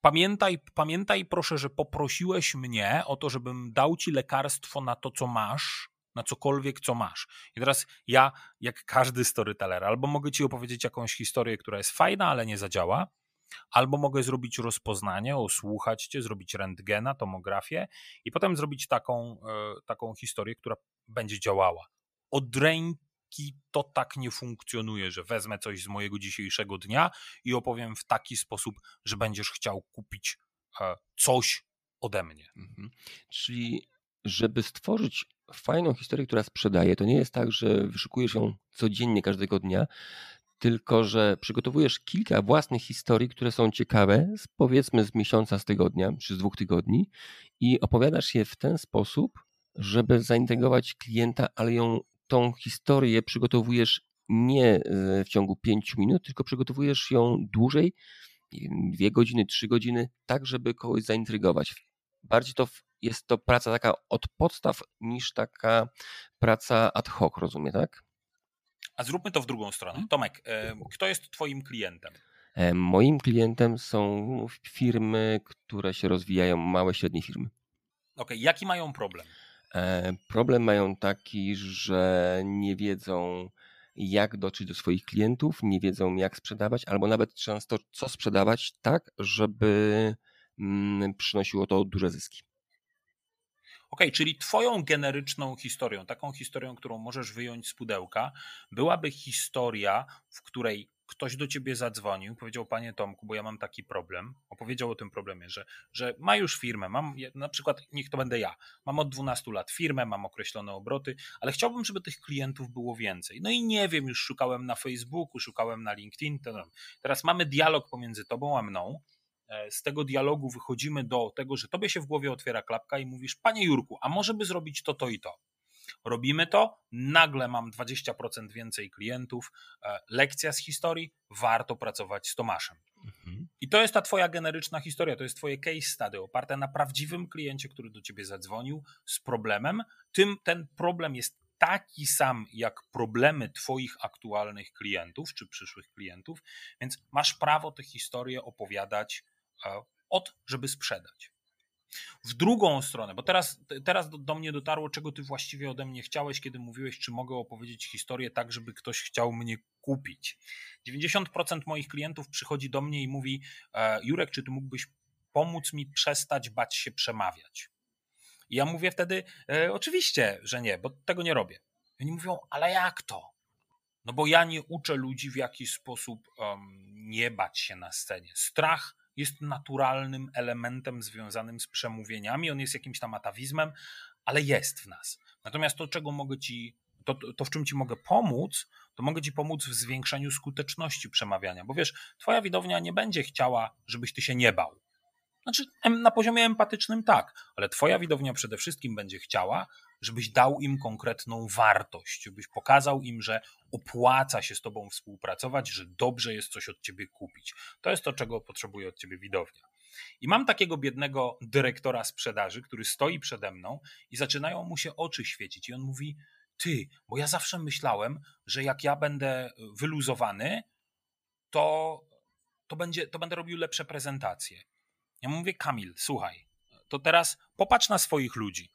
Pamiętaj, pamiętaj proszę, że poprosiłeś mnie o to, żebym dał ci lekarstwo na to, co masz, na cokolwiek, co masz. I teraz ja, jak każdy storyteller, albo mogę ci opowiedzieć jakąś historię, która jest fajna, ale nie zadziała, albo mogę zrobić rozpoznanie, osłuchać cię, zrobić rentgena, tomografię i potem zrobić taką, e, taką historię, która będzie działała. Od ręki to tak nie funkcjonuje, że wezmę coś z mojego dzisiejszego dnia i opowiem w taki sposób, że będziesz chciał kupić e, coś ode mnie. Mhm. Czyli żeby stworzyć fajną historię, która sprzedaje, to nie jest tak, że wyszukujesz ją codziennie, każdego dnia, tylko że przygotowujesz kilka własnych historii, które są ciekawe, powiedzmy z miesiąca, z tygodnia, czy z dwóch tygodni i opowiadasz je w ten sposób, żeby zaintrygować klienta, ale ją, tą historię przygotowujesz nie e, w ciągu pięciu minut, tylko przygotowujesz ją dłużej, dwie godziny, trzy godziny, tak żeby kogoś zaintrygować. Bardziej to jest to praca taka od podstaw niż taka praca ad hoc, rozumie, tak? A zróbmy to w drugą stronę. Mhm. Tomek, kto jest Twoim klientem? Moim klientem są firmy, które się rozwijają, małe, średnie firmy. Okej, okay. jaki mają problem? Problem mają taki, że nie wiedzą, jak dotrzeć do swoich klientów, nie wiedzą, jak sprzedawać, albo nawet często co sprzedawać, tak, żeby mm, przynosiło to duże zyski. Ok, czyli twoją generyczną historią, taką historią, którą możesz wyjąć z pudełka, byłaby historia, w której ktoś do ciebie zadzwonił, powiedział, panie Tomku, bo ja mam taki problem, opowiedział o tym problemie, że, że ma już firmę, mam na przykład, niech to będę ja, mam od 12 lat firmę, mam określone obroty, ale chciałbym, żeby tych klientów było więcej. No i nie wiem, już szukałem na Facebooku, szukałem na LinkedIn. Teraz mamy dialog pomiędzy tobą a mną. E, z tego dialogu wychodzimy do tego, że tobie się w głowie otwiera klapka i mówisz, panie Jurku, a może by zrobić to, to i to. Robimy to, nagle mam 20% więcej klientów. E, lekcja z historii, warto pracować z Tomaszem. Mhm. I to jest ta twoja generyczna historia, to jest twoje case study oparte na prawdziwym kliencie, który do ciebie zadzwonił z problemem. Tym ten problem jest taki sam jak problemy Twoich aktualnych klientów czy przyszłych klientów, więc masz prawo tę historię opowiadać od, żeby sprzedać w drugą stronę, bo teraz, teraz do, do, mnie dotarło, czego ty właściwie ode mnie chciałeś, kiedy mówiłeś, czy mogę opowiedzieć historię tak, żeby ktoś chciał mnie kupić. 90% moich klientów przychodzi do mnie i mówi: e, Jurek, czy ty mógłbyś pomóc mi przestać bać się przemawiać? I ja mówię wtedy: e, Oczywiście, że nie, bo tego nie robię. I oni mówią: Ale jak to? No bo ja nie uczę ludzi, w jaki sposób um, nie bać się na scenie. Strach jest naturalnym elementem związanym z przemówieniami, on jest jakimś tam atawizmem, ale jest w nas. Natomiast to, czego mogę ci, to, to w czym ci mogę pomóc, to mogę ci pomóc w zwiększeniu skuteczności przemawiania, bo wiesz, twoja widownia nie będzie chciała, żebyś ty się nie bał. Znaczy, na poziomie empatycznym tak, ale twoja widownia przede wszystkim będzie chciała, żebyś dał im konkretną wartość, żebyś pokazał im, że opłaca się z tobą współpracować, że dobrze jest coś od ciebie kupić. To jest to, czego potrzebuje od ciebie widownia. I mam takiego biednego dyrektora sprzedaży, który stoi przede mną i zaczynają mu się oczy świecić. I on mówi: Ty, bo ja zawsze myślałem, że jak ja będę wyluzowany, to, to, będzie, to będę robił lepsze prezentacje. Ja mówię: Kamil, słuchaj, to teraz popatrz na swoich ludzi.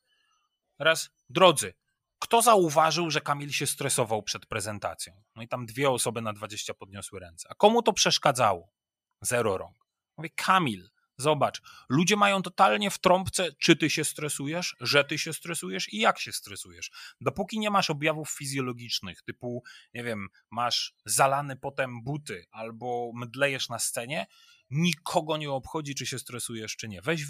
Teraz, drodzy, kto zauważył, że Kamil się stresował przed prezentacją? No i tam dwie osoby na 20 podniosły ręce. A komu to przeszkadzało? Zero rąk. Mówię, Kamil, zobacz, ludzie mają totalnie w trąbce, czy ty się stresujesz, że ty się stresujesz i jak się stresujesz. Dopóki nie masz objawów fizjologicznych, typu, nie wiem, masz zalany potem buty albo mdlejesz na scenie, nikogo nie obchodzi, czy się stresujesz, czy nie. Weź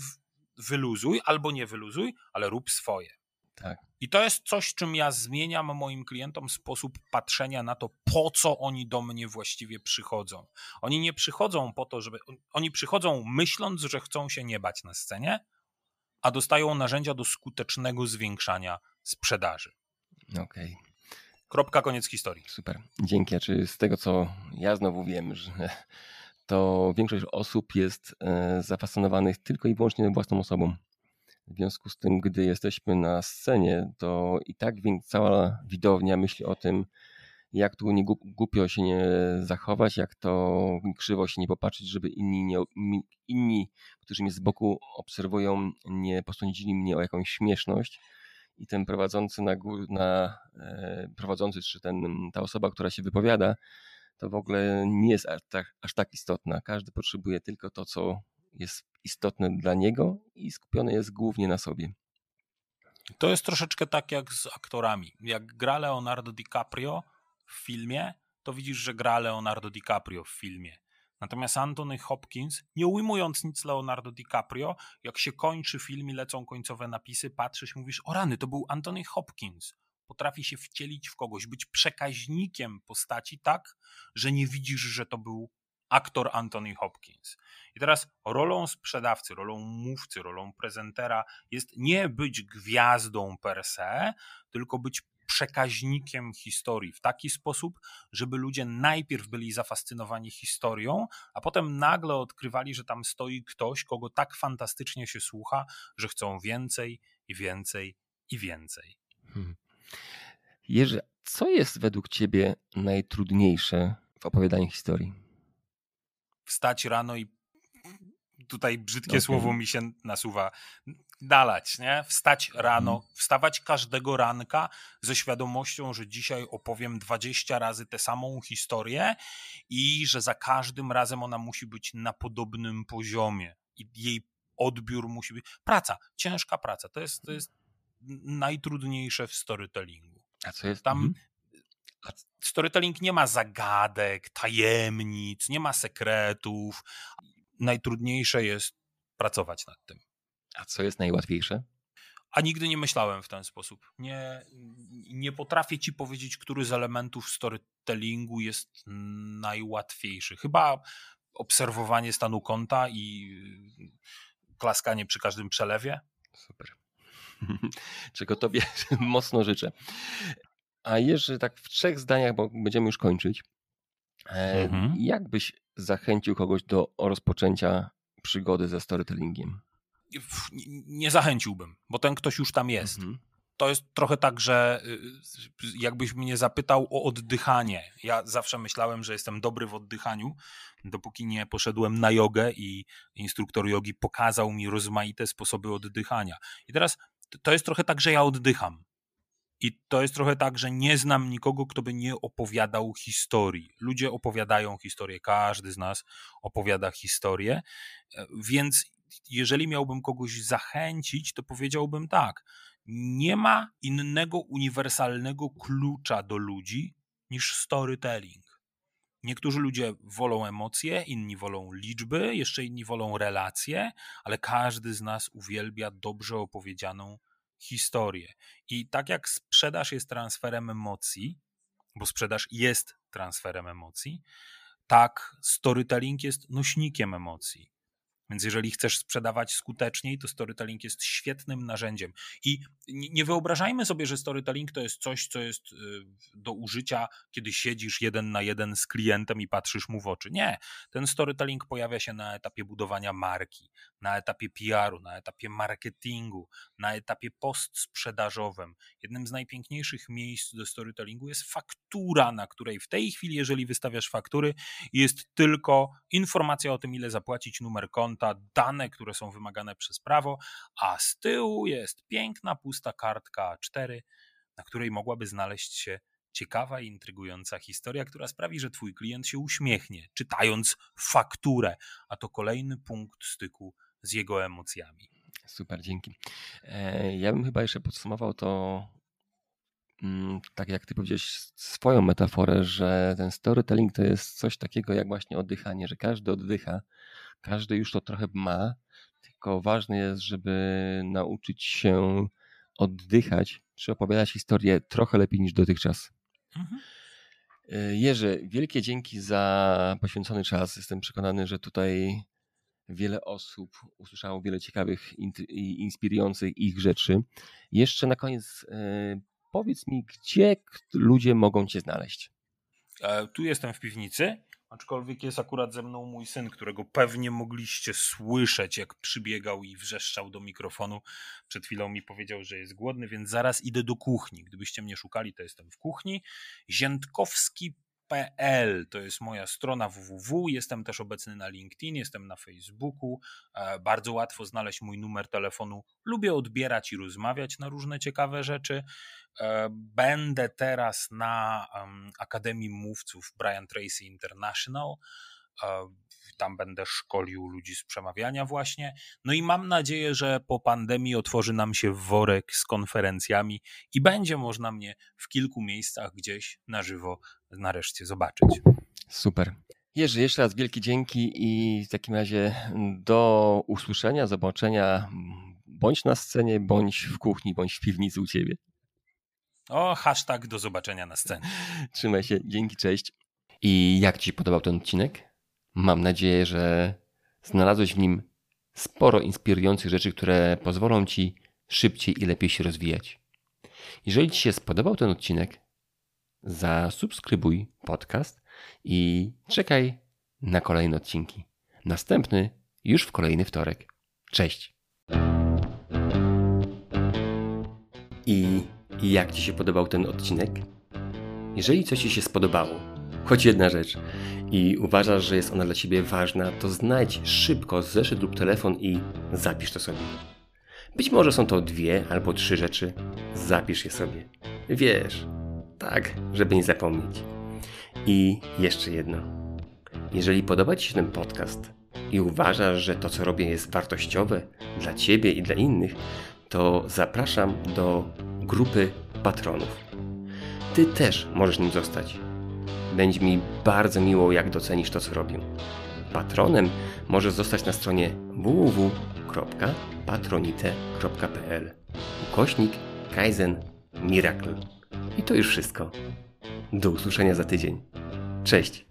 wyluzuj albo nie wyluzuj, ale rób swoje. Tak. I to jest coś, czym ja zmieniam moim klientom sposób patrzenia na to, po co oni do mnie właściwie przychodzą. Oni nie przychodzą po to, żeby. Oni przychodzą myśląc, że chcą się nie bać na scenie, a dostają narzędzia do skutecznego zwiększania sprzedaży. Okej. Okay. Kropka, koniec historii. Super. Dzięki. Czy z tego, co ja znowu wiem, że to większość osób jest e, zafascynowanych tylko i wyłącznie własną osobą. W związku z tym, gdy jesteśmy na scenie, to i tak cała widownia myśli o tym, jak tu nie głupio się nie zachować, jak to krzywo się nie popatrzeć, żeby inni, nie, inni którzy mnie z boku obserwują, nie posądzili mnie o jakąś śmieszność. I ten prowadzący na, na e, prowadzący, czy ten, ta osoba, która się wypowiada, to w ogóle nie jest aż tak, aż tak istotna. Każdy potrzebuje tylko to, co jest istotne dla niego i skupione jest głównie na sobie. To jest troszeczkę tak jak z aktorami. Jak gra Leonardo DiCaprio w filmie, to widzisz, że gra Leonardo DiCaprio w filmie. Natomiast Anthony Hopkins, nie ujmując nic Leonardo DiCaprio, jak się kończy film i lecą końcowe napisy, patrzysz mówisz, o rany, to był Anthony Hopkins. Potrafi się wcielić w kogoś, być przekaźnikiem postaci tak, że nie widzisz, że to był aktor Anthony Hopkins. I teraz rolą sprzedawcy, rolą mówcy, rolą prezentera jest nie być gwiazdą per se, tylko być przekaźnikiem historii w taki sposób, żeby ludzie najpierw byli zafascynowani historią, a potem nagle odkrywali, że tam stoi ktoś, kogo tak fantastycznie się słucha, że chcą więcej i więcej i więcej. Hmm. Jerzy, co jest według ciebie najtrudniejsze w opowiadaniu historii? Wstać rano i tutaj brzydkie okay. słowo mi się nasuwa, dalać, nie? Wstać rano, mhm. wstawać każdego ranka ze świadomością, że dzisiaj opowiem 20 razy tę samą historię i że za każdym razem ona musi być na podobnym poziomie i jej odbiór musi być. Praca, ciężka praca. To jest, to jest najtrudniejsze w storytellingu. A co jest tam? Mhm. Storytelling nie ma zagadek, tajemnic, nie ma sekretów. Najtrudniejsze jest pracować nad tym. A co jest najłatwiejsze? A nigdy nie myślałem w ten sposób. Nie, nie potrafię ci powiedzieć, który z elementów storytellingu jest najłatwiejszy. Chyba obserwowanie stanu konta i klaskanie przy każdym przelewie. Super. [laughs] Czego tobie [laughs] mocno życzę. A jeszcze tak w trzech zdaniach, bo będziemy już kończyć. E, mhm. Jak byś zachęcił kogoś do rozpoczęcia przygody ze storytellingiem? nie zachęciłbym, bo ten ktoś już tam jest. Mhm. To jest trochę tak, że y, jakbyś mnie zapytał o oddychanie. Ja zawsze myślałem, że jestem dobry w oddychaniu, dopóki nie poszedłem na jogę i instruktor jogi pokazał mi rozmaite sposoby oddychania. I teraz to jest trochę tak, że ja oddycham. I to jest trochę tak, że nie znam nikogo, kto by nie opowiadał historii. Ludzie opowiadają historię, każdy z nas opowiada historię, e, więc jeżeli miałbym kogoś zachęcić, to powiedziałbym tak: nie ma innego uniwersalnego klucza do ludzi niż storytelling. Niektórzy ludzie wolą emocje, inni wolą liczby, jeszcze inni wolą relacje, ale każdy z nas uwielbia dobrze opowiedzianą historię. I tak jak sprzedaż jest transferem emocji, bo sprzedaż jest transferem emocji, tak storytelling jest nośnikiem emocji. Więc jeżeli chcesz sprzedawać skuteczniej, to storytelling jest świetnym narzędziem. I nie wyobrażajmy sobie, że storytelling to jest coś, co jest y, do użycia, kiedy siedzisz jeden na jeden z klientem i patrzysz mu w oczy. Nie. Ten storytelling pojawia się na etapie budowania marki, na etapie PR-u, na etapie marketingu, na etapie postsprzedażowym. Jednym z najpiękniejszych miejsc do storytellingu jest faktura, na której w tej chwili, jeżeli wystawiasz faktury, jest tylko informacja o tym, ile zapłacić, numer konta, konta, dane, które są wymagane przez prawo, a z tyłu jest piękna, pusta kartka A4, na której mogłaby znaleźć się ciekawa i intrygująca historia, która sprawi, że Twój klient się uśmiechnie, czytając fakturę, a to kolejny punkt styku z jego emocjami. Super, dzięki. E, ja bym chyba jeszcze podsumował to mm, tak jak ty powiedziałeś swoją metaforę, że ten storytelling to jest coś takiego jak właśnie oddychanie, że każdy oddycha każdy już to trochę ma, tylko ważne jest, żeby nauczyć się oddychać, czy opowiadać historię trochę lepiej niż dotychczas. Mhm. E, Jerzy, wielkie dzięki za poświęcony czas. Jestem przekonany, że tutaj wiele osób usłyszało wiele ciekawych i inspirujących ich rzeczy. Jeszcze na koniec e, powiedz mi, gdzie ludzie mogą Cię znaleźć? E, tu jestem w piwnicy. Aczkolwiek jest akurat ze mną mój syn, którego pewnie mogliście słyszeć, jak przybiegał i wrzeszczał do mikrofonu. Przed chwilą mi powiedział, że jest głodny, więc zaraz idę do kuchni. Gdybyście mnie szukali, to jestem w kuchni. Ziętkowski.pl to jest moja strona www. Jestem też obecny na LinkedIn, jestem na Facebooku. E, bardzo łatwo znaleźć mój numer telefonu. Lubię odbierać i rozmawiać na różne ciekawe rzeczy. E, będę teraz na Akademii Mówców Brian Tracy International. E, tam będę szkolił ludzi z przemawiania właśnie. No i mam nadzieję, że po pandemii otworzy nam się worek z konferencjami i będzie można mnie w kilku miejscach gdzieś na żywo nareszcie zobaczyć. Super. Jerzy, jeszcze raz wielkie dzięki i w takim razie do usłyszenia, zobaczenia bądź na scenie, bądź w kuchni, bądź w piwnicy u Ciebie. O, hashtag do zobaczenia na scenie. Trzymaj się, dzięki, cześć. I jak Ci podobał ten odcinek? Mam nadzieję, że znalazłeś w nim sporo inspirujących rzeczy, które pozwolą Ci szybciej i lepiej się rozwijać. Jeżeli Ci się spodobał ten odcinek, zasubskrybuj podcast i czekaj na kolejne odcinki. Następny już w kolejny wtorek. Cześć! I jak Ci się podobał ten odcinek? Jeżeli coś Ci się spodobało, choć jedna rzecz, i uważasz, że jest ona dla Ciebie ważna, to znajdź szybko zeszyt lub telefon i zapisz to sobie. Być może są to dwie albo trzy rzeczy. Zapisz je sobie. Wiesz, tak, żeby nie zapomnieć. I jeszcze jedno. Jeżeli podoba Ci się ten podcast i uważasz, że to, co robię, jest wartościowe dla Ciebie i dla innych, to zapraszam do grupy patronów. Ty też możesz nim zostać. Będzie mi bardzo miło, jak docenisz to, co robię. Patronem możesz zostać na stronie www.patronite.pl ukośnik Kaizen Miracle. I to już wszystko. Do usłyszenia za tydzień. Cześć!